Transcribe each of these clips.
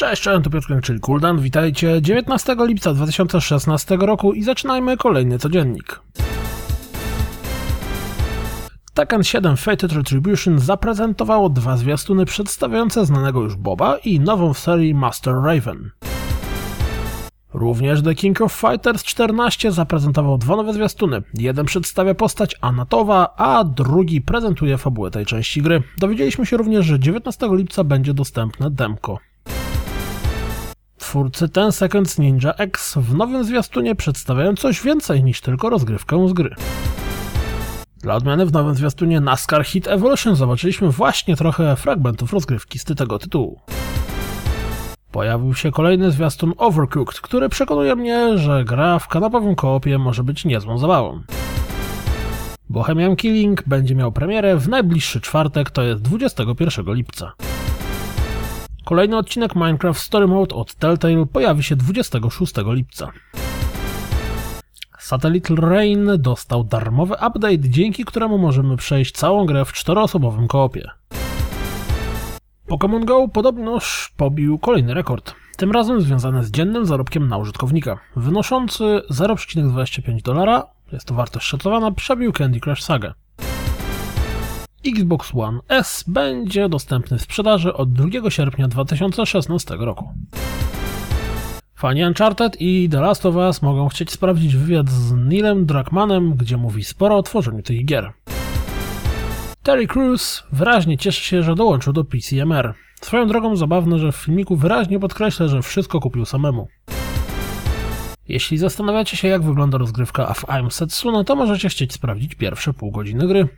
Cześć, cześć, to Piotr czyli Kuldan. Witajcie 19 lipca 2016 roku i zaczynajmy kolejny codziennik. Tekken 7 Fated Retribution zaprezentowało dwa zwiastuny przedstawiające znanego już Boba i nową w serii Master Raven. Również The King of Fighters 14 zaprezentował dwa nowe zwiastuny. Jeden przedstawia postać Anatowa, a drugi prezentuje fabułę tej części gry. Dowiedzieliśmy się również, że 19 lipca będzie dostępne demko. Twórcy Ten Seconds Ninja X w nowym zwiastunie przedstawiają coś więcej niż tylko rozgrywkę z gry. Dla odmiany w nowym zwiastunie NASCAR Hit Evolution zobaczyliśmy właśnie trochę fragmentów rozgrywki z tego tytułu. Pojawił się kolejny zwiastun Overcooked, który przekonuje mnie, że gra w kanapowym koopie może być niezłą zabawą. Bohemian Killing będzie miał premierę w najbliższy czwartek, to jest 21 lipca. Kolejny odcinek Minecraft Story Mode od Telltale pojawi się 26 lipca. Satellite Rain dostał darmowy update, dzięki któremu możemy przejść całą grę w czteroosobowym koopie. Pokémon Go podobnoż pobił kolejny rekord, tym razem związany z dziennym zarobkiem na użytkownika, wynoszący 0,25 dolara, jest to wartość szacowana, przebił Candy Crush Saga. Xbox One S będzie dostępny w sprzedaży od 2 sierpnia 2016 roku. Fani Uncharted i The Last of Us mogą chcieć sprawdzić wywiad z Neilem Druckmannem, gdzie mówi sporo o tworzeniu tych gier. Terry Crews wyraźnie cieszy się, że dołączył do PCMR. Swoją drogą zabawne, że w filmiku wyraźnie podkreśla, że wszystko kupił samemu. Jeśli zastanawiacie się, jak wygląda rozgrywka w I'm Setsuna, to możecie chcieć sprawdzić pierwsze pół godziny gry.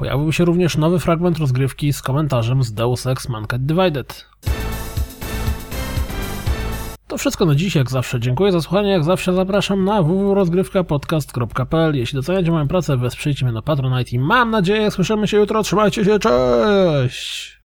Pojawił się również nowy fragment rozgrywki z komentarzem z Deus Ex Mankind Divided. To wszystko na dziś, jak zawsze. Dziękuję za słuchanie, jak zawsze zapraszam na www.rozgrywkapodcast.pl Jeśli doceniacie moją pracę, wesprzyjcie mnie na Patronite i mam nadzieję, słyszymy się jutro. Trzymajcie się, cześć!